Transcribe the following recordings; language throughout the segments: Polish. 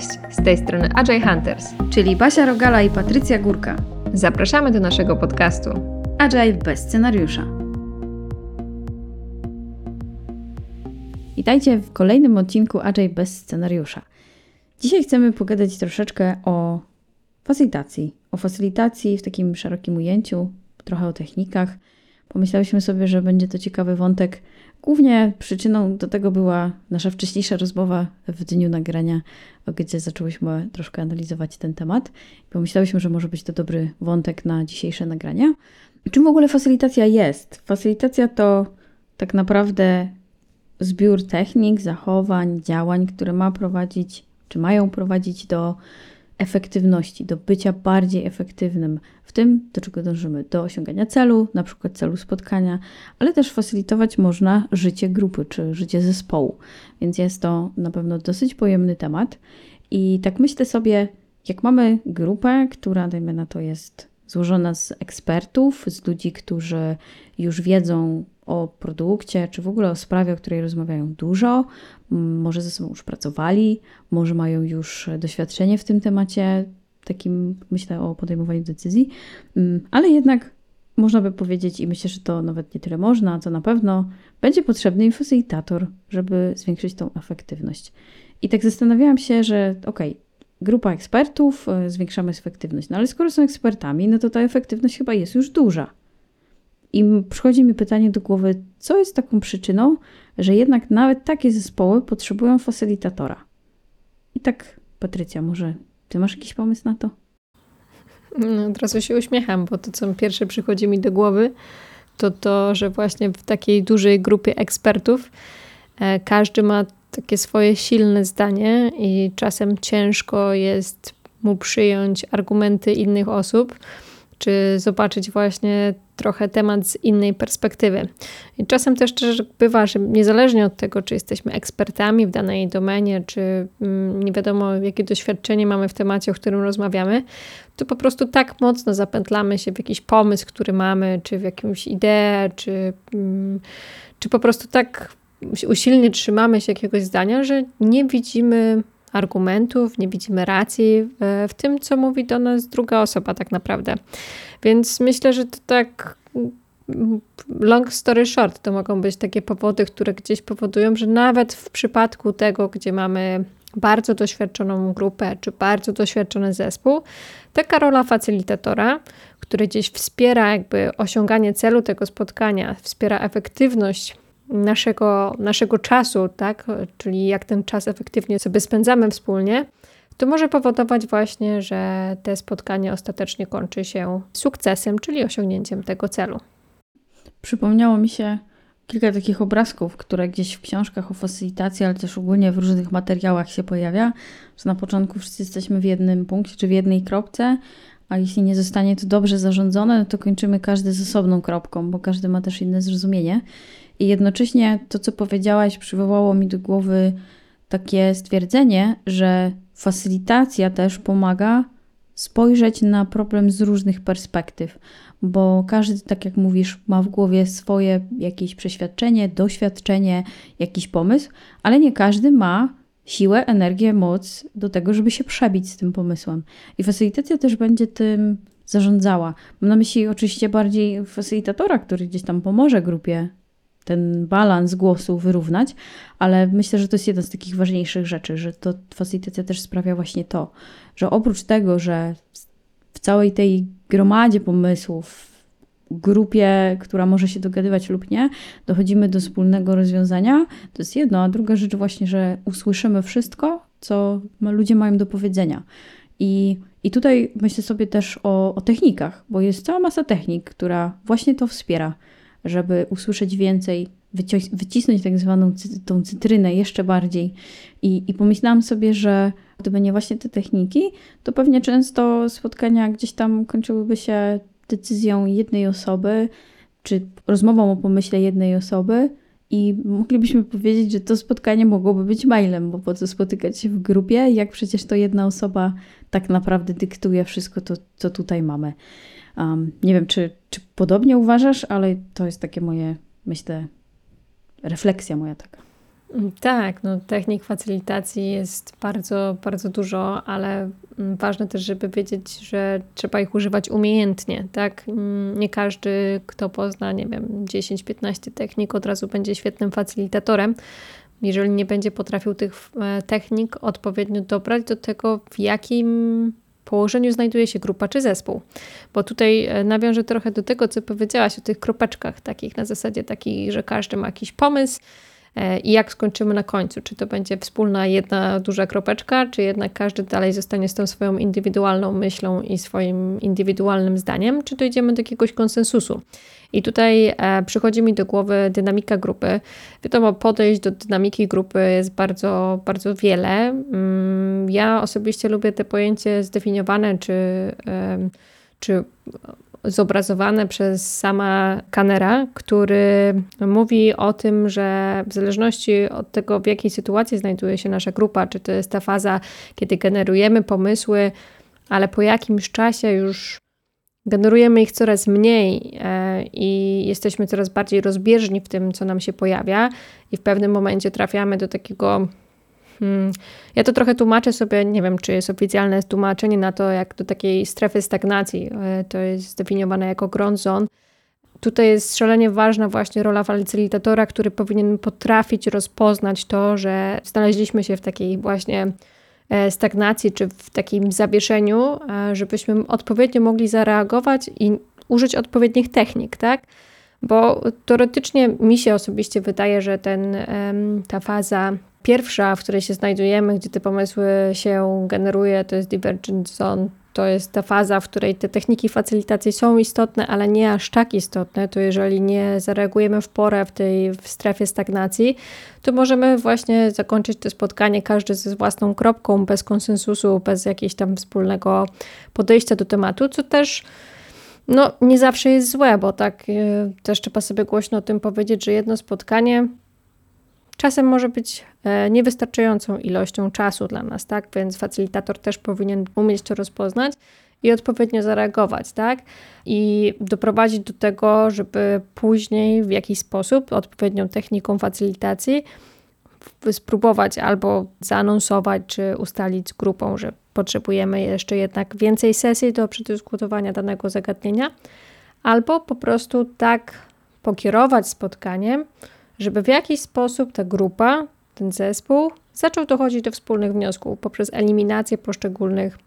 Cześć, z tej strony Agile Hunters, czyli Basia Rogala i Patrycja Górka. Zapraszamy do naszego podcastu Agile bez scenariusza. Witajcie w kolejnym odcinku Agile bez scenariusza. Dzisiaj chcemy pogadać troszeczkę o facylitacji. O facylitacji w takim szerokim ujęciu, trochę o technikach. Pomyślałyśmy sobie, że będzie to ciekawy wątek. Głównie przyczyną do tego była nasza wcześniejsza rozmowa w dniu nagrania, gdzie zaczęłyśmy troszkę analizować ten temat. Pomyślałyśmy, że może być to dobry wątek na dzisiejsze nagrania. Czym w ogóle facylitacja jest? Facylitacja to tak naprawdę zbiór technik, zachowań, działań, które ma prowadzić, czy mają prowadzić do efektywności, do bycia bardziej efektywnym w tym, do czego dążymy, do osiągania celu, na przykład celu spotkania, ale też facylitować można życie grupy czy życie zespołu. Więc jest to na pewno dosyć pojemny temat. I tak myślę sobie, jak mamy grupę, która, dajmy na to, jest złożona z ekspertów, z ludzi, którzy już wiedzą o produkcie, czy w ogóle o sprawie, o której rozmawiają dużo, może ze sobą już pracowali, może mają już doświadczenie w tym temacie, takim myślę o podejmowaniu decyzji, ale jednak można by powiedzieć, i myślę, że to nawet nie tyle można, co na pewno będzie potrzebny facilitator, żeby zwiększyć tą efektywność. I tak zastanawiałam się, że okej, okay, grupa ekspertów, e, zwiększamy efektywność, no ale skoro są ekspertami, no to ta efektywność chyba jest już duża. I przychodzi mi pytanie do głowy, co jest taką przyczyną, że jednak nawet takie zespoły potrzebują facylitatora. I tak, Patrycja, może ty masz jakiś pomysł na to? No, od razu się uśmiecham, bo to, co pierwsze przychodzi mi do głowy, to to, że właśnie w takiej dużej grupie ekspertów e, każdy ma takie swoje silne zdanie i czasem ciężko jest mu przyjąć argumenty innych osób czy zobaczyć właśnie trochę temat z innej perspektywy. I czasem też też bywa, że niezależnie od tego, czy jesteśmy ekspertami w danej domenie, czy mm, nie wiadomo, jakie doświadczenie mamy w temacie, o którym rozmawiamy, to po prostu tak mocno zapętlamy się w jakiś pomysł, który mamy, czy w jakąś ideę, czy, mm, czy po prostu tak usilnie trzymamy się jakiegoś zdania, że nie widzimy argumentów, nie widzimy racji w, tym, co mówi do nas druga osoba, tak naprawdę. Więc myślę, że to tak long story short, to mogą być takie powody, które gdzieś powodują, że nawet w przypadku tego, gdzie mamy bardzo doświadczoną grupę, czy bardzo doświadczony zespół, taka rola facylitatora, który gdzieś wspiera jakby osiąganie celu tego spotkania, wspiera efektywność naszego, naszego czasu, tak? czyli jak ten czas efektywnie sobie spędzamy wspólnie, to może powodować właśnie, że te spotkanie ostatecznie kończy się sukcesem, czyli osiągnięciem tego celu. Przypomniało mi się kilka takich obrazków, które gdzieś w książkach o facylitacji, ale też ogólnie w różnych materiałach się pojawia, że na początku wszyscy jesteśmy w jednym punkcie czy w jednej kropce, a jeśli nie zostanie to dobrze zarządzone, to kończymy każdy z osobną kropką, bo każdy ma też inne zrozumienie. I jednocześnie to, co powiedziałaś, przywołało mi do głowy takie stwierdzenie, że facylitacja też pomaga spojrzeć na problem z różnych perspektyw, bo każdy, tak jak mówisz, ma w głowie swoje jakieś przeświadczenie, doświadczenie, jakiś pomysł, ale nie każdy ma siłę, energię, moc do tego, żeby się przebić z tym pomysłem. I facylitacja też będzie tym zarządzała. Mam na myśli oczywiście bardziej facylitatora, który gdzieś tam pomoże grupie ten balans głosu wyrównać, ale myślę, że to jest jedna z takich ważniejszych rzeczy, że to facylitacja też sprawia właśnie to, że oprócz tego, że w całej tej gromadzie pomysłów, grupie, która może się dogadywać lub nie, dochodzimy do wspólnego rozwiązania, to jest jedno, a druga rzecz właśnie, że usłyszymy wszystko, co ludzie mają do powiedzenia. I, i tutaj myślę sobie też o, o technikach, bo jest cała masa technik, która właśnie to wspiera żeby usłyszeć więcej, wycisnąć tak zwaną cy tą cytrynę jeszcze bardziej. I, I pomyślałam sobie, że gdyby nie właśnie te techniki, to pewnie często spotkania gdzieś tam kończyłyby się decyzją jednej osoby, czy rozmową o pomyśle jednej osoby. I moglibyśmy powiedzieć, że to spotkanie mogłoby być mailem, bo po co spotykać się w grupie, jak przecież to jedna osoba tak naprawdę dyktuje wszystko to, co tutaj mamy. Um, nie wiem, czy, czy podobnie uważasz, ale to jest takie moje, myślę, refleksja moja taka. Tak, no, technik facylitacji jest bardzo, bardzo dużo, ale mm, ważne też, żeby wiedzieć, że trzeba ich używać umiejętnie, tak? Mm, nie każdy, kto pozna, nie wiem, 10-15 technik, od razu będzie świetnym facylitatorem, jeżeli nie będzie potrafił tych e, technik odpowiednio dobrać do tego, w jakim położeniu znajduje się grupa czy zespół. Bo tutaj e, nawiążę trochę do tego, co powiedziałaś o tych kropeczkach takich, na zasadzie takiej, że każdy ma jakiś pomysł, i jak skończymy na końcu. Czy to będzie wspólna jedna duża kropeczka, czy jednak każdy dalej zostanie z tą swoją indywidualną myślą i swoim indywidualnym zdaniem, czy dojdziemy do jakiegoś konsensusu. I tutaj e, przychodzi mi do głowy dynamika grupy. Wiadomo, podejść do dynamiki grupy jest bardzo, bardzo wiele. Mm, ja osobiście lubię te pojęcie zdefiniowane, czy, czy zobrazowane przez sama Kanera, który mówi o tym, że w zależności od tego, w jakiej sytuacji znajduje się nasza grupa, czy to jest ta faza, kiedy generujemy pomysły, ale po jakimś czasie już generujemy ich coraz mniej e, i jesteśmy coraz bardziej rozbieżni w tym, co nam się pojawia, i w pewnym momencie trafiamy do takiego Hmm. Ja to trochę tłumaczę sobie, nie wiem, czy jest oficjalne tłumaczenie na to, jak do takiej strefy stagnacji. E, to jest zdefiniowane jako ground zone. Tutaj jest szalenie ważna właśnie rola facylitatora, który powinien potrafić rozpoznać to, że znaleźliśmy się w takiej właśnie e, stagnacji czy w takim zawieszeniu, e, żebyśmy odpowiednio mogli zareagować i użyć odpowiednich technik, tak? Bo teoretycznie mi się osobiście wydaje, że ten, ta faza Pierwsza, w której się znajdujemy, gdzie te pomysły się generuje, to jest Divergent Zone. To jest ta faza, w której te techniki facylitacji są istotne, ale nie aż tak istotne. To jeżeli nie zareagujemy w porę w tej w strefie stagnacji, to możemy właśnie zakończyć to spotkanie każdy ze własną kropką, bez konsensusu, bez jakiegoś tam wspólnego podejścia do tematu, co też no, nie zawsze jest złe, bo tak yy, też trzeba sobie głośno o tym powiedzieć, że jedno spotkanie czasem może być e, niewystarczającą ilością czasu dla nas, tak? Więc facylitator też powinien umieć to rozpoznać i odpowiednio zareagować, tak? I doprowadzić do tego, żeby później w jakiś sposób odpowiednią techniką facylitacji spróbować albo zaanonsować, czy ustalić z grupą, że potrzebujemy jeszcze jednak więcej sesji do przedyskutowania danego zagadnienia, albo po prostu tak pokierować spotkaniem, żeby w jakiś sposób ta grupa, ten zespół zaczął dochodzić do wspólnych wniosków poprzez eliminację poszczególnych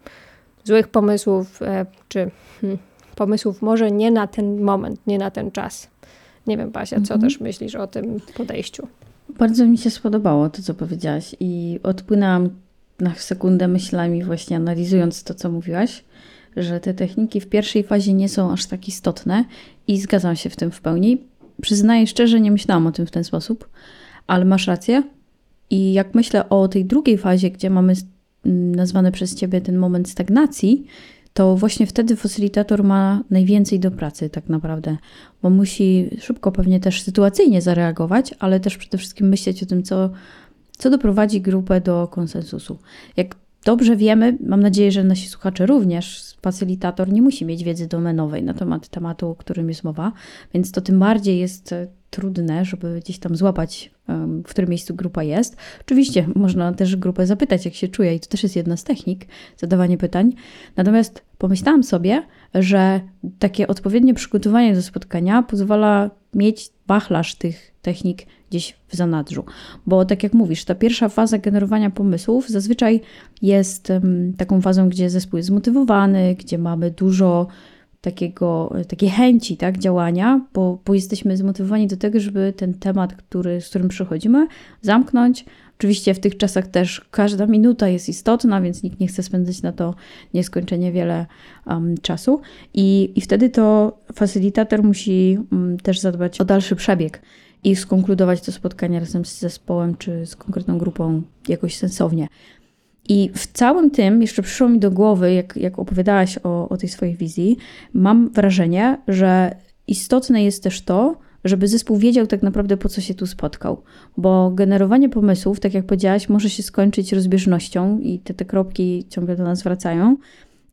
złych pomysłów, e, czy hmm, pomysłów może nie na ten moment, nie na ten czas. Nie wiem, Basia, co mhm. też myślisz o tym podejściu? Bardzo mi się spodobało to, co powiedziałaś i odpłynęłam na sekundę myślami właśnie analizując to, co mówiłaś, że te techniki w pierwszej fazie nie są aż tak istotne i zgadzam się w tym w pełni. Przyznaję szczerze, nie myślałam o tym w ten sposób, ale masz rację. I jak myślę o tej drugiej fazie, gdzie mamy nazwany przez ciebie ten moment stagnacji, to właśnie wtedy facylitator ma najwięcej do pracy, tak naprawdę, bo musi szybko, pewnie też sytuacyjnie zareagować, ale też przede wszystkim myśleć o tym, co, co doprowadzi grupę do konsensusu. Jak dobrze wiemy, mam nadzieję, że nasi słuchacze również, facylitator nie musi mieć wiedzy domenowej na temat tematu, o którym jest mowa, więc to tym bardziej jest e, trudne, żeby gdzieś tam złapać, w którym miejscu grupa jest. Oczywiście można też grupę zapytać, jak się czuje, i to też jest jedna z technik, zadawanie pytań. Natomiast pomyślałam sobie, że takie odpowiednie przygotowanie do spotkania pozwala mieć wachlarz tych technik gdzieś w zanadrzu. Bo tak jak mówisz, ta pierwsza faza generowania pomysłów zazwyczaj jest taką fazą, gdzie zespół jest zmotywowany, gdzie mamy dużo takiego, takiej chęci tak, działania, bo, bo jesteśmy zmotywowani do tego, żeby ten temat, który, z którym przychodzimy, zamknąć. Oczywiście w tych czasach też każda minuta jest istotna, więc nikt nie chce spędzać na to nieskończenie wiele um, czasu. I, I wtedy to facylitator musi um, też zadbać o dalszy przebieg i skonkludować to spotkanie razem z zespołem czy z konkretną grupą jakoś sensownie. I w całym tym, jeszcze przyszło mi do głowy, jak, jak opowiadałaś o, o tej swojej wizji, mam wrażenie, że istotne jest też to, żeby zespół wiedział tak naprawdę po co się tu spotkał. Bo generowanie pomysłów, tak jak powiedziałaś, może się skończyć rozbieżnością i te, te kropki ciągle do nas wracają.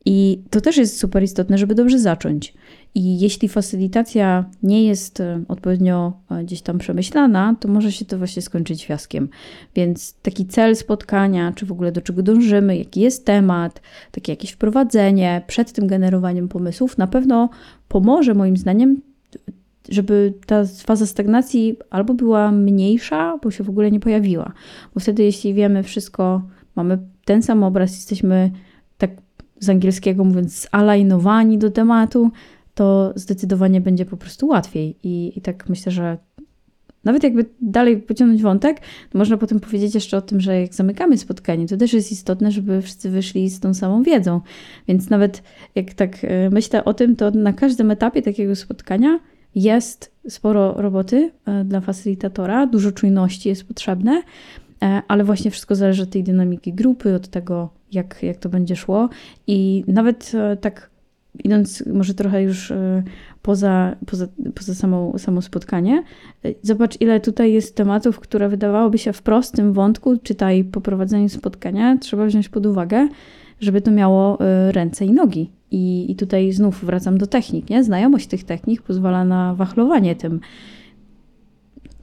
I to też jest super istotne, żeby dobrze zacząć. I jeśli facylitacja nie jest e, odpowiednio e, gdzieś tam przemyślana, to może się to właśnie skończyć fiaskiem. Więc taki cel spotkania, czy w ogóle do czego dążymy, jaki jest temat, takie jakieś wprowadzenie przed tym generowaniem pomysłów, na pewno pomoże moim zdaniem żeby ta faza stagnacji albo była mniejsza, bo się w ogóle nie pojawiła. Bo wtedy, jeśli wiemy wszystko, mamy ten sam obraz, jesteśmy tak z angielskiego mówiąc zalajnowani do tematu, to zdecydowanie będzie po prostu łatwiej. I, i tak myślę, że nawet jakby dalej pociągnąć wątek, można potem powiedzieć jeszcze o tym, że jak zamykamy spotkanie, to też jest istotne, żeby wszyscy wyszli z tą samą wiedzą. Więc nawet jak tak e, myślę o tym, to na każdym etapie takiego spotkania jest sporo roboty e, dla facylitatora, dużo czujności jest potrzebne, e, ale właśnie wszystko zależy od tej dynamiki grupy, od tego, jak, jak to będzie szło. I nawet tak idąc może trochę już e, poza, poza, poza samą, samo spotkanie, e, zobacz ile tutaj jest tematów, które wydawałoby się w prostym wątku, czytaj po prowadzeniu spotkania, trzeba wziąć pod uwagę, żeby to miało e, ręce i nogi. I, I tutaj znów wracam do technik, nie? Znajomość tych technik pozwala na wachlowanie tym,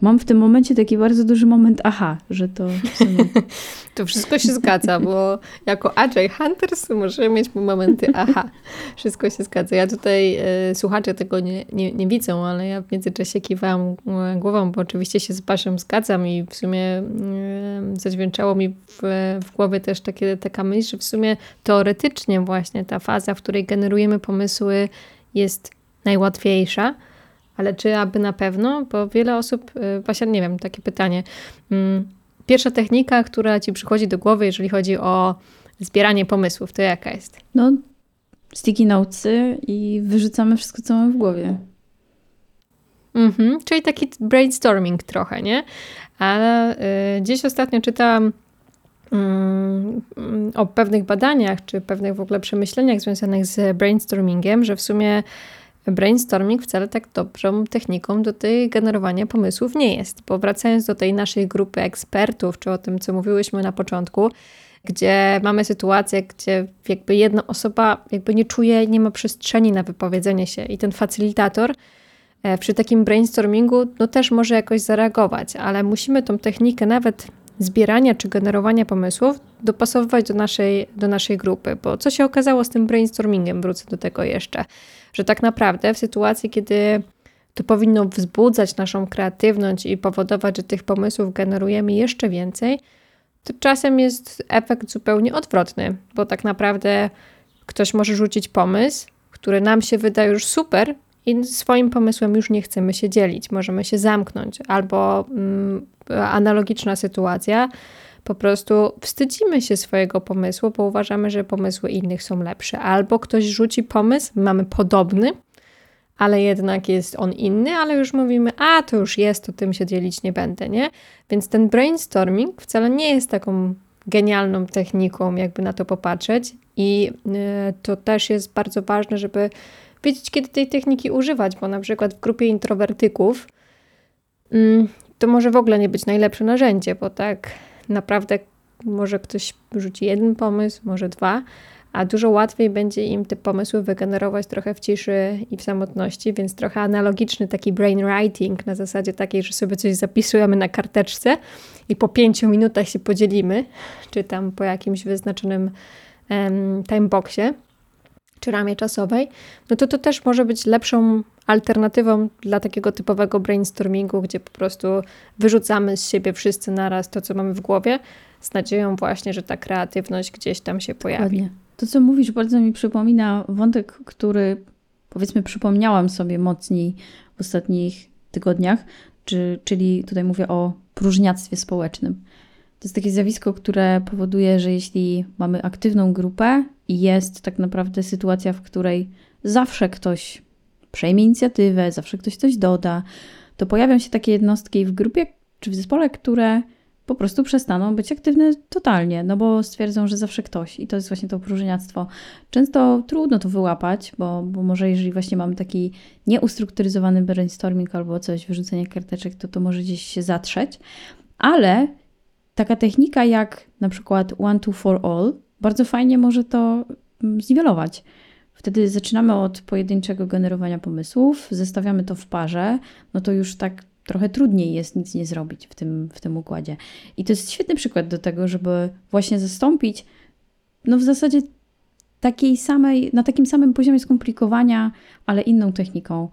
Mam w tym momencie taki bardzo duży moment aha, że to sumie... to wszystko się zgadza, bo jako Agile Hunters możemy mieć momenty aha. Wszystko się zgadza. Ja tutaj, e, słuchacze tego nie, nie, nie, widzą, ale ja w międzyczasie kiwałam głową, bo oczywiście się z Basią zgadzam i w sumie e, zadźwięczało mi w, w głowie też takie, taka myśl, że w sumie teoretycznie właśnie ta faza, w której generujemy pomysły jest najłatwiejsza, ale czy aby na pewno? Bo wiele osób, y, właśnie nie wiem, takie pytanie. Mm, pierwsza technika, która ci przychodzi do głowy, jeżeli chodzi o zbieranie pomysłów, to jaka jest? No, sticky notesy i wyrzucamy wszystko, co mamy w głowie. Mhm, czyli taki brainstorming trochę, nie? Ale y, gdzieś ostatnio czytałam y, o pewnych badaniach, czy pewnych w ogóle przemyśleniach związanych z brainstormingiem, że w sumie brainstorming wcale tak dobrą techniką do tej generowania pomysłów nie jest. Bo wracając do tej naszej grupy ekspertów, czy o tym, co mówiłyśmy na początku, gdzie mamy sytuację, gdzie jakby jedna osoba jakby nie czuje, nie ma przestrzeni na wypowiedzenie się i ten facylitator e, przy takim brainstormingu no też może jakoś zareagować, ale musimy tą technikę nawet zbierania czy generowania pomysłów dopasowywać do naszej, do naszej grupy, bo co się okazało z tym brainstormingiem, wrócę do tego jeszcze że tak naprawdę w sytuacji, kiedy to powinno wzbudzać naszą kreatywność i powodować, że tych pomysłów generujemy jeszcze więcej, to czasem jest efekt zupełnie odwrotny, bo tak naprawdę ktoś może rzucić pomysł, który nam się wydaje już super, i swoim pomysłem już nie chcemy się dzielić, możemy się zamknąć, albo mm, analogiczna sytuacja, po prostu wstydzimy się swojego pomysłu, bo uważamy, że pomysły innych są lepsze. Albo ktoś rzuci pomysł, mamy podobny, ale jednak jest on inny, ale już mówimy, a to już jest, to tym się dzielić nie będę, nie? Więc ten brainstorming wcale nie jest taką genialną techniką, jakby na to popatrzeć, i y, to też jest bardzo ważne, żeby wiedzieć, kiedy tej techniki używać, bo na przykład w grupie introwertyków mm, to może w ogóle nie być najlepsze narzędzie, bo tak naprawdę może ktoś rzuci jeden pomysł, może dwa, a dużo łatwiej będzie im te pomysły wygenerować trochę w ciszy i w samotności, więc trochę analogiczny taki brain writing na zasadzie takiej, że sobie coś zapisujemy na karteczce i po pięciu minutach się podzielimy, czy tam po jakimś wyznaczonym um, timeboxie czy ramie czasowej, no to to też może być lepszą alternatywą dla takiego typowego brainstormingu, gdzie po prostu wyrzucamy z siebie wszyscy naraz to, co mamy w głowie, z nadzieją właśnie, że ta kreatywność gdzieś tam się pojawi. To, co mówisz, bardzo mi przypomina wątek, który powiedzmy przypomniałam sobie mocniej w ostatnich tygodniach, czy, czyli tutaj mówię o próżniactwie społecznym. To jest takie zjawisko, które powoduje, że jeśli mamy aktywną grupę i jest tak naprawdę sytuacja, w której zawsze ktoś przejmie inicjatywę, zawsze ktoś coś doda, to pojawią się takie jednostki w grupie czy w zespole, które po prostu przestaną być aktywne totalnie, no bo stwierdzą, że zawsze ktoś i to jest właśnie to próżniactwo. Często trudno to wyłapać, bo, bo może jeżeli właśnie mamy taki nieustrukturyzowany brainstorming albo coś, wyrzucenie karteczek, to to może gdzieś się zatrzeć, ale taka technika jak na przykład one, two, for all bardzo fajnie może to mm, zniwelować. Wtedy zaczynamy od pojedynczego generowania pomysłów, zestawiamy to w parze, no to już tak trochę trudniej jest nic nie zrobić w tym, w tym układzie. I to jest świetny przykład do tego, żeby właśnie zastąpić, no w zasadzie takiej samej, na takim samym poziomie skomplikowania, ale inną techniką,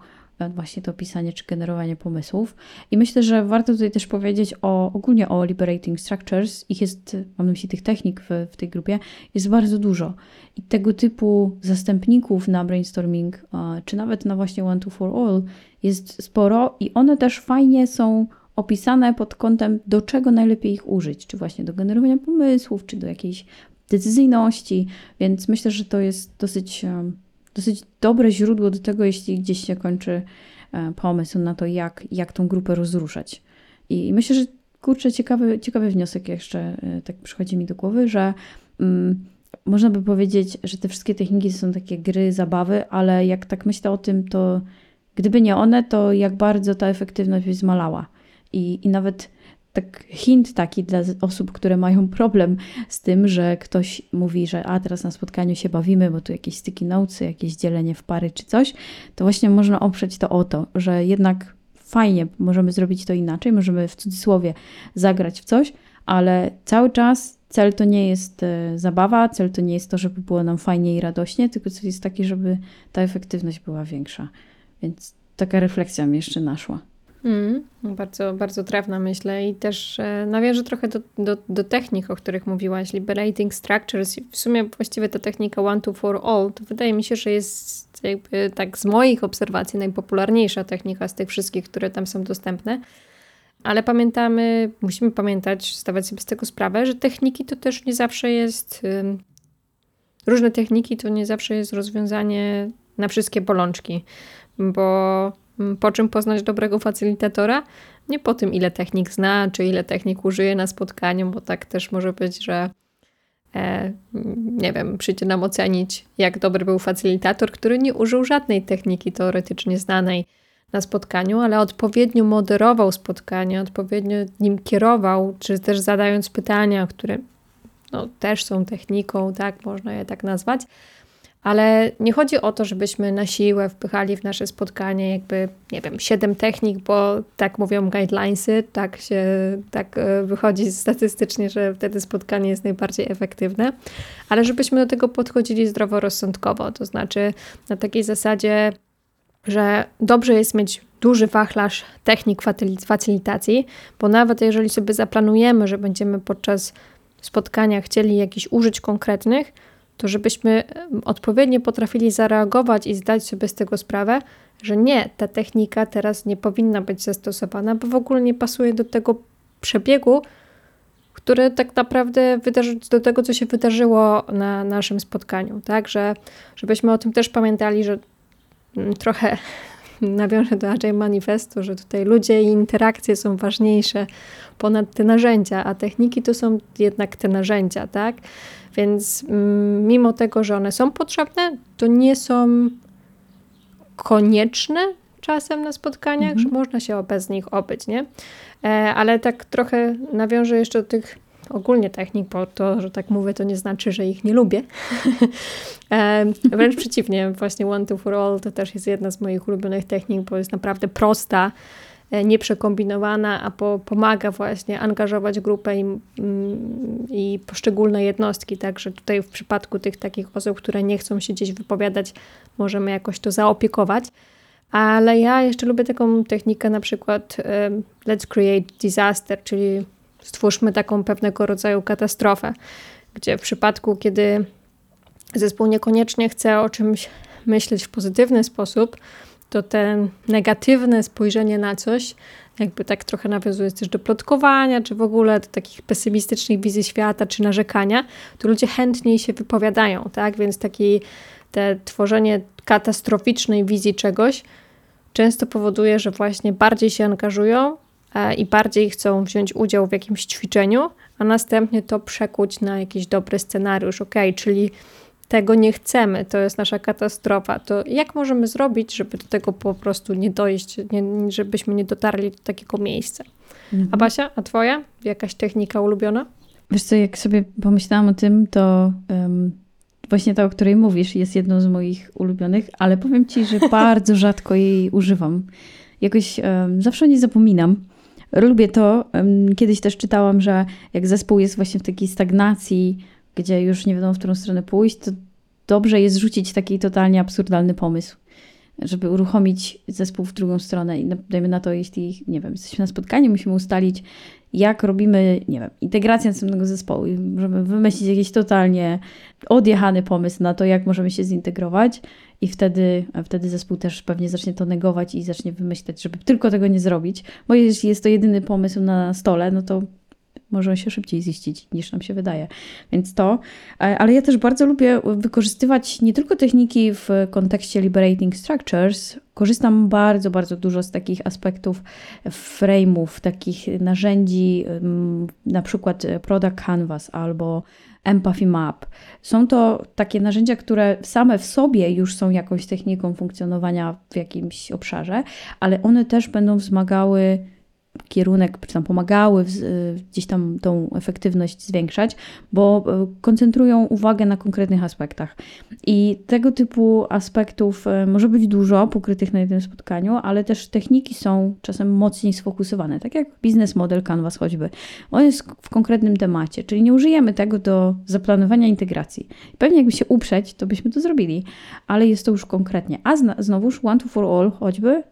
właśnie to pisanie czy generowanie pomysłów. I myślę, że warto tutaj też powiedzieć o, ogólnie o liberating structures. Ich jest, mam na myśli tych technik w, w tej grupie, jest bardzo dużo. I tego typu zastępników na brainstorming, czy nawet na właśnie one to for all jest sporo i one też fajnie są opisane pod kątem, do czego najlepiej ich użyć, czy właśnie do generowania pomysłów, czy do jakiejś decyzyjności, więc myślę, że to jest dosyć, e, dosyć dobre źródło do tego, jeśli gdzieś się kończy e, pomysł na to, jak, jak tą grupę rozruszać. I myślę, że kurczę, ciekawy, ciekawy wniosek jeszcze e, tak przychodzi mi do głowy, że mm, można by powiedzieć, że te wszystkie techniki są takie gry, zabawy, ale jak tak myślę o tym, to gdyby nie one, to jak bardzo ta efektywność by zmalała. I, i nawet tak hint taki dla osób, które mają problem z tym, że ktoś mówi, że a teraz na spotkaniu się bawimy, bo tu jakieś sticky notesy, jakieś dzielenie w pary czy coś, to właśnie można oprzeć to o to, że jednak fajnie możemy zrobić to inaczej, możemy w cudzysłowie zagrać w coś, ale cały czas cel to nie jest e, zabawa, cel to nie jest to, żeby było nam fajnie i radośnie, tylko cel jest taki, żeby ta efektywność była większa. Więc taka refleksja mi jeszcze naszła. Mm, bardzo, bardzo trafna myślę i też e, nawiążę trochę do, do, do, technik, o których mówiłaś, liberating structures. W sumie właściwie ta technika one to for all, to wydaje mi się, że jest jakby tak z moich obserwacji najpopularniejsza technika z tych wszystkich, które tam są dostępne. Ale pamiętamy, musimy pamiętać, zdawać sobie z tego sprawę, że techniki to też nie zawsze jest. Różne techniki to nie zawsze jest rozwiązanie na wszystkie bolączki, bo po czym poznać dobrego facylitatora? Nie po tym, ile technik zna, czy ile technik użyje na spotkaniu, bo tak też może być, że e, nie wiem, przyjdzie nam ocenić, jak dobry był facylitator, który nie użył żadnej techniki teoretycznie znanej na spotkaniu, ale odpowiednio moderował spotkanie, odpowiednio nim kierował, czy też zadając pytania, które no, też są techniką, tak, można je tak nazwać ale nie chodzi o to, żebyśmy na siłę wpychali w nasze spotkanie jakby, nie wiem, siedem technik, bo tak mówią guidelinesy, tak się, tak e, wychodzi statystycznie, że wtedy spotkanie jest najbardziej efektywne, ale żebyśmy do tego podchodzili zdroworozsądkowo, to znaczy na takiej zasadzie, że dobrze jest mieć duży wachlarz technik facylitacji, bo nawet jeżeli sobie zaplanujemy, że będziemy podczas spotkania chcieli jakiś użyć konkretnych, to żebyśmy odpowiednio potrafili zareagować i zdać sobie z tego sprawę, że nie, ta technika teraz nie powinna być zastosowana, bo w ogóle nie pasuje do tego przebiegu, który tak naprawdę wydarzy, do tego, co się wydarzyło na naszym spotkaniu. Tak, że żebyśmy o tym też pamiętali, że mm, trochę nawiążę do Agile Manifestu, że tutaj ludzie i interakcje są ważniejsze ponad te narzędzia, a techniki to są jednak te narzędzia, tak? Więc mm, mimo tego, że one są potrzebne, to nie są konieczne czasem na spotkaniach, mhm. że można się bez nich obyć, nie? E, ale tak trochę nawiążę jeszcze do tych ogólnie technik, bo to, że tak mówię, to nie znaczy, że ich nie lubię. wręcz przeciwnie, właśnie One to for All to też jest jedna z moich ulubionych technik, bo jest naprawdę prosta, E, nieprzekombinowana, a po, pomaga właśnie angażować grupę i, mm, i poszczególne jednostki. Także tutaj w przypadku tych takich osób, które nie chcą się gdzieś wypowiadać, możemy jakoś to zaopiekować. Ale ja jeszcze lubię taką technikę na przykład let's create disaster, czyli stwórzmy taką pewnego rodzaju katastrofę, gdzie w przypadku, kiedy zespół niekoniecznie chce o czymś myśleć w pozytywny sposób, to ten negatywne spojrzenie na coś, jakby tak trochę nawiązuje też do plotkowania, czy w ogóle do takich pesymistycznych wizji świata, czy narzekania, to ludzie chętniej się wypowiadają, tak? Więc taki, te tworzenie katastroficznej wizji czegoś często powoduje, że właśnie bardziej się angażują i bardziej chcą wziąć udział w jakimś ćwiczeniu, a następnie to przekuć na jakiś dobry scenariusz, ok, czyli tego nie chcemy, to jest nasza katastrofa, to jak możemy zrobić, żeby do tego po prostu nie dojść, nie, żebyśmy nie dotarli do takiego miejsca? Mhm. A Basia, a twoja? Jakaś technika ulubiona? Wiesz co, jak sobie pomyślałam o tym, to um, Właśnie ta, o której mówisz, jest jedną z moich ulubionych, ale powiem Ci, że bardzo rzadko jej używam. Jakoś um, zawsze o niej zapominam. Lubię to. Kiedyś też czytałam, że jak zespół jest właśnie w takiej stagnacji, gdzie już nie wiadomo, w którą stronę pójść, to dobrze jest rzucić taki totalnie absurdalny pomysł żeby uruchomić zespół w drugą stronę. I dajmy na to, jeśli, nie wiem, jesteśmy na spotkaniu, musimy ustalić, jak robimy, nie wiem, integrację następnego zespołu możemy wymyślić jakiś totalnie odjechany pomysł na to, jak możemy się zintegrować i wtedy, wtedy zespół też pewnie zacznie to negować i zacznie wymyślać, żeby tylko tego nie zrobić, bo jeśli jest to jedyny pomysł na stole, no to może się szybciej ziścić niż nam się wydaje. Więc to, e, ale ja też bardzo lubię wykorzystywać nie tylko techniki w kontekście liberating structures, korzystam bardzo, bardzo dużo z takich aspektów frame'ów, takich narzędzi, na przykład Product Canvas albo Empathy Map. Są to takie narzędzia, które same w sobie już są jakąś techniką funkcjonowania w jakimś obszarze, ale one też będą wzmagały kierunek, czy tam pomagały gdzieś tam tą efektywność zwiększać, bo e, koncentrują uwagę na konkretnych aspektach. I tego typu aspektów e, może być dużo pokrytych na jednym spotkaniu, ale też techniki są czasem mocniej sfokusowane, tak jak biznes model Canvas choćby. On jest w konkretnym temacie, czyli nie użyjemy tego do zaplanowania integracji. Pewnie jakby się uprzeć, to byśmy to zrobili, ale jest to już konkretnie. A znowuż One to For All choćby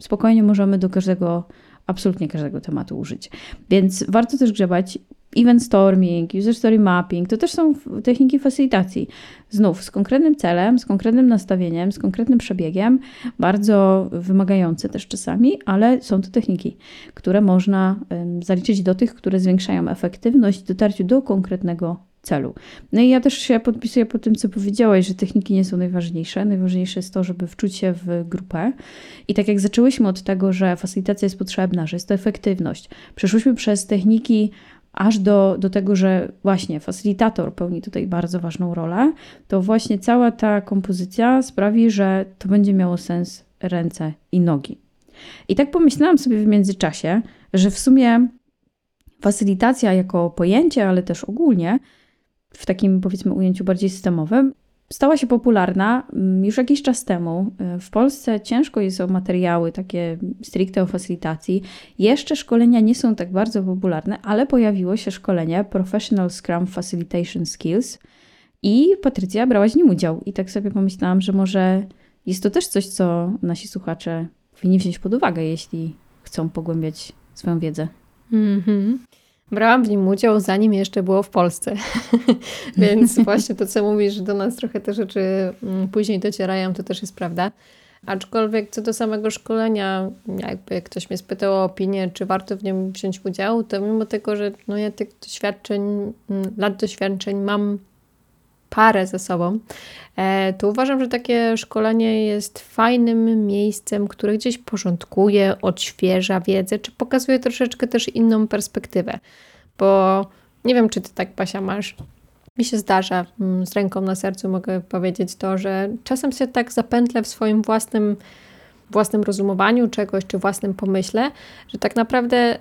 spokojnie możemy do każdego absolutnie każdego tematu użyć. Więc warto też grzebać event storming, user story mapping, to też są techniki facylitacji. Znów z konkretnym celem, z konkretnym nastawieniem, z konkretnym przebiegiem, bardzo wymagające też czasami, ale są to techniki, które można zaliczyć do tych, które zwiększają efektywność w dotarciu do konkretnego celu. No i ja też się podpisuję po tym, co powiedziałaś, że techniki nie są najważniejsze. Najważniejsze jest to, żeby wczuć się w grupę. I tak jak zaczęłyśmy od tego, że facylitacja jest potrzebna, że jest to efektywność, przeszłyśmy przez techniki aż do, do tego, że właśnie facylitator pełni tutaj bardzo ważną rolę, to właśnie cała ta kompozycja sprawi, że to będzie miało sens ręce i nogi. I tak pomyślałam sobie w międzyczasie, że w sumie facylitacja jako pojęcie, ale też ogólnie, w takim powiedzmy ujęciu bardziej systemowym, stała się popularna mm, już jakiś czas temu. W Polsce ciężko jest o materiały takie stricte o facylitacji. Jeszcze szkolenia nie są tak bardzo popularne, ale pojawiło się szkolenie Professional Scrum Facilitation Skills i Patrycja brała w nim udział. I tak sobie pomyślałam, że może jest to też coś, co nasi słuchacze powinni wziąć pod uwagę, jeśli chcą pogłębiać swoją wiedzę. Mhm. Brałam w nim udział, zanim jeszcze było w Polsce. Więc właśnie to, co mówisz, że do nas trochę te rzeczy mm, później docierają, to też jest prawda. Aczkolwiek co do samego szkolenia, jakby ktoś mnie spytał o opinię, czy warto w nim wziąć udział, to mimo tego, że no ja tych doświadczeń, mm, lat doświadczeń mam parę ze sobą, e, to uważam, że takie szkolenie jest fajnym miejscem, które gdzieś porządkuje, odświeża wiedzę, czy pokazuje troszeczkę też inną perspektywę. Bo nie wiem, czy ty tak, Pasia, masz. Mi się zdarza, mm, z ręką na sercu mogę powiedzieć to, że czasem się tak zapętlę w swoim własnym własnym rozumowaniu czegoś, czy własnym pomyśle, że tak naprawdę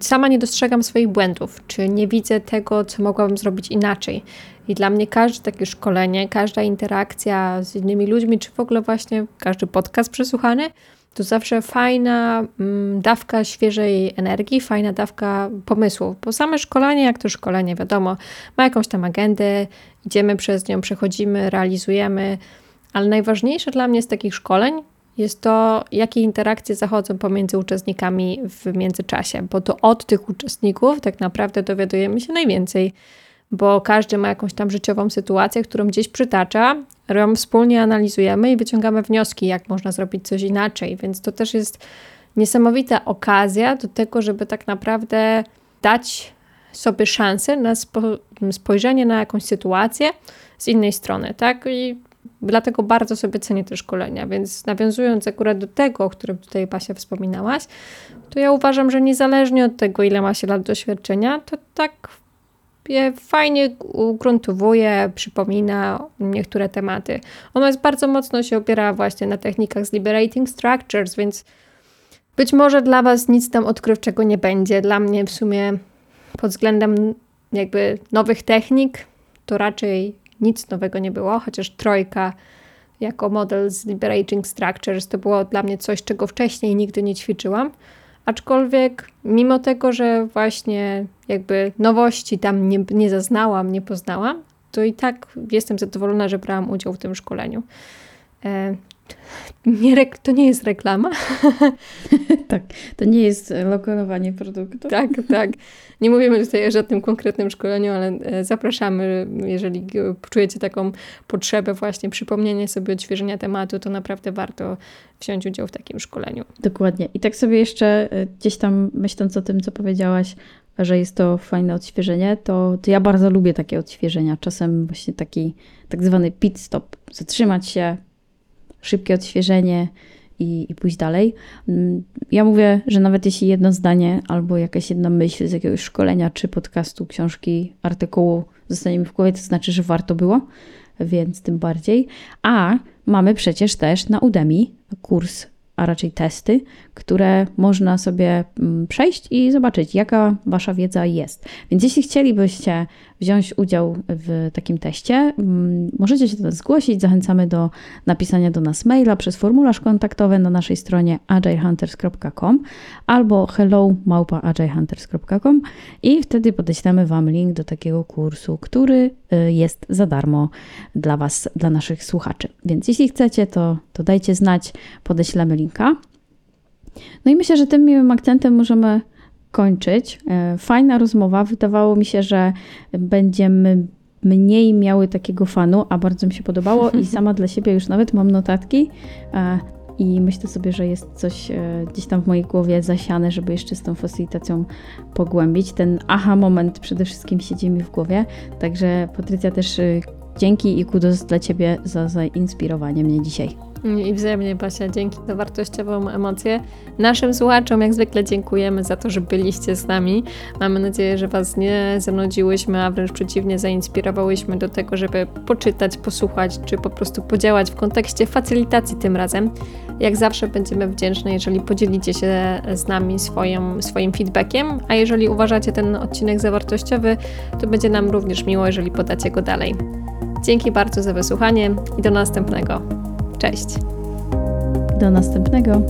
sama nie dostrzegam swoich błędów, czy nie widzę tego, co mogłabym zrobić inaczej. I dla mnie każde takie szkolenie, każda interakcja z innymi ludźmi, czy w ogóle właśnie każdy podcast przesłuchany, to zawsze fajna mm, dawka świeżej energii, fajna dawka pomysłów. Bo same szkolenie, jak to szkolenie, wiadomo, ma jakąś tam agendę, idziemy przez nią, przechodzimy, realizujemy, ale najważniejsze dla mnie z takich szkoleń jest to, jakie interakcje zachodzą pomiędzy uczestnikami w międzyczasie, bo to od tych uczestników tak naprawdę dowiadujemy się najwięcej, bo każdy ma jakąś tam życiową sytuację, którą gdzieś przytacza, ją wspólnie analizujemy i wyciągamy wnioski, jak można zrobić coś inaczej, więc to też jest niesamowita okazja do tego, żeby tak naprawdę dać sobie szansę na spo, spojrzenie na jakąś sytuację z innej strony, tak? I Dlatego bardzo sobie cenię te szkolenia, więc nawiązując akurat do tego, o którym tutaj Basia wspominałaś, to ja uważam, że niezależnie od tego, ile ma się lat doświadczenia, to tak je fajnie ugruntowuje, przypomina niektóre tematy. Ono jest bardzo mocno się opiera właśnie na technikach z liberating structures, więc być może dla Was nic tam odkrywczego nie będzie. Dla mnie w sumie pod względem jakby nowych technik to raczej nic nowego nie było, chociaż trojka jako model z Liberating Structures to było dla mnie coś, czego wcześniej nigdy nie ćwiczyłam. Aczkolwiek, mimo tego, że właśnie jakby nowości tam nie, nie zaznałam, nie poznałam, to i tak jestem zadowolona, że brałam udział w tym szkoleniu. E, nie to nie jest reklama. tak, to nie jest lokalowanie produktu. tak, tak. Nie mówimy tutaj o żadnym konkretnym szkoleniu, ale e, zapraszamy, jeżeli czujecie taką potrzebę właśnie przypomnienia sobie odświeżenia tematu, to naprawdę warto wziąć udział w takim szkoleniu. Dokładnie. I tak sobie jeszcze e, gdzieś tam myśląc o tym, co powiedziałaś, że jest to fajne odświeżenie, to, to ja bardzo lubię takie odświeżenia. Czasem właśnie taki tak zwany pit stop, zatrzymać się, szybkie odświeżenie i, i pójść dalej. Mm, ja mówię, że nawet jeśli jedno zdanie albo jakaś jedna myśl z jakiegoś szkolenia, czy podcastu, książki, artykułu zostanie mi w głowie, to znaczy, że warto było, więc tym bardziej. A mamy przecież też na Udemy kurs a raczej testy, które można sobie mm, przejść i zobaczyć, jaka Wasza wiedza jest. Więc jeśli chcielibyście wziąć udział w takim teście, mm, możecie się do nas zgłosić. Zachęcamy do napisania do nas maila przez formularz kontaktowy na naszej stronie agilehunters.com albo hello@agilehunters.com i wtedy podeślemy Wam link do takiego kursu, który y, jest za darmo dla Was, dla naszych słuchaczy. Więc jeśli chcecie, to, to dajcie znać, podeślemy No i myślę, że tym miłym akcentem możemy kończyć. E, fajna rozmowa. Wydawało mi się, że będziemy mniej miały takiego fanu, a bardzo mi się podobało i sama dla siebie już nawet mam notatki e, i myślę sobie, że jest coś e, gdzieś tam w mojej głowie zasiane, żeby jeszcze z tą facylitacją pogłębić. Ten aha moment przede wszystkim siedzi mi w głowie, także Patrycja też dzięki i kudos dla Ciebie za zainspirowanie mnie dzisiaj. I wzajemnie, Basia, dzięki za wartościową emocję. Naszym słuchaczom jak zwykle dziękujemy za to, że byliście z nami. Mamy nadzieję, że Was nie zanudziłyśmy, a wręcz przeciwnie, zainspirowałyśmy do tego, żeby poczytać, posłuchać, czy po prostu podziałać w kontekście facylitacji tym razem. Jak zawsze będziemy wdzięczni, jeżeli podzielicie się z nami swoim, swoim feedbackiem, a jeżeli uważacie ten odcinek za wartościowy, to będzie nam również miło, jeżeli podacie go dalej. Dzięki bardzo za wysłuchanie i do następnego. Cześć. Do następnego.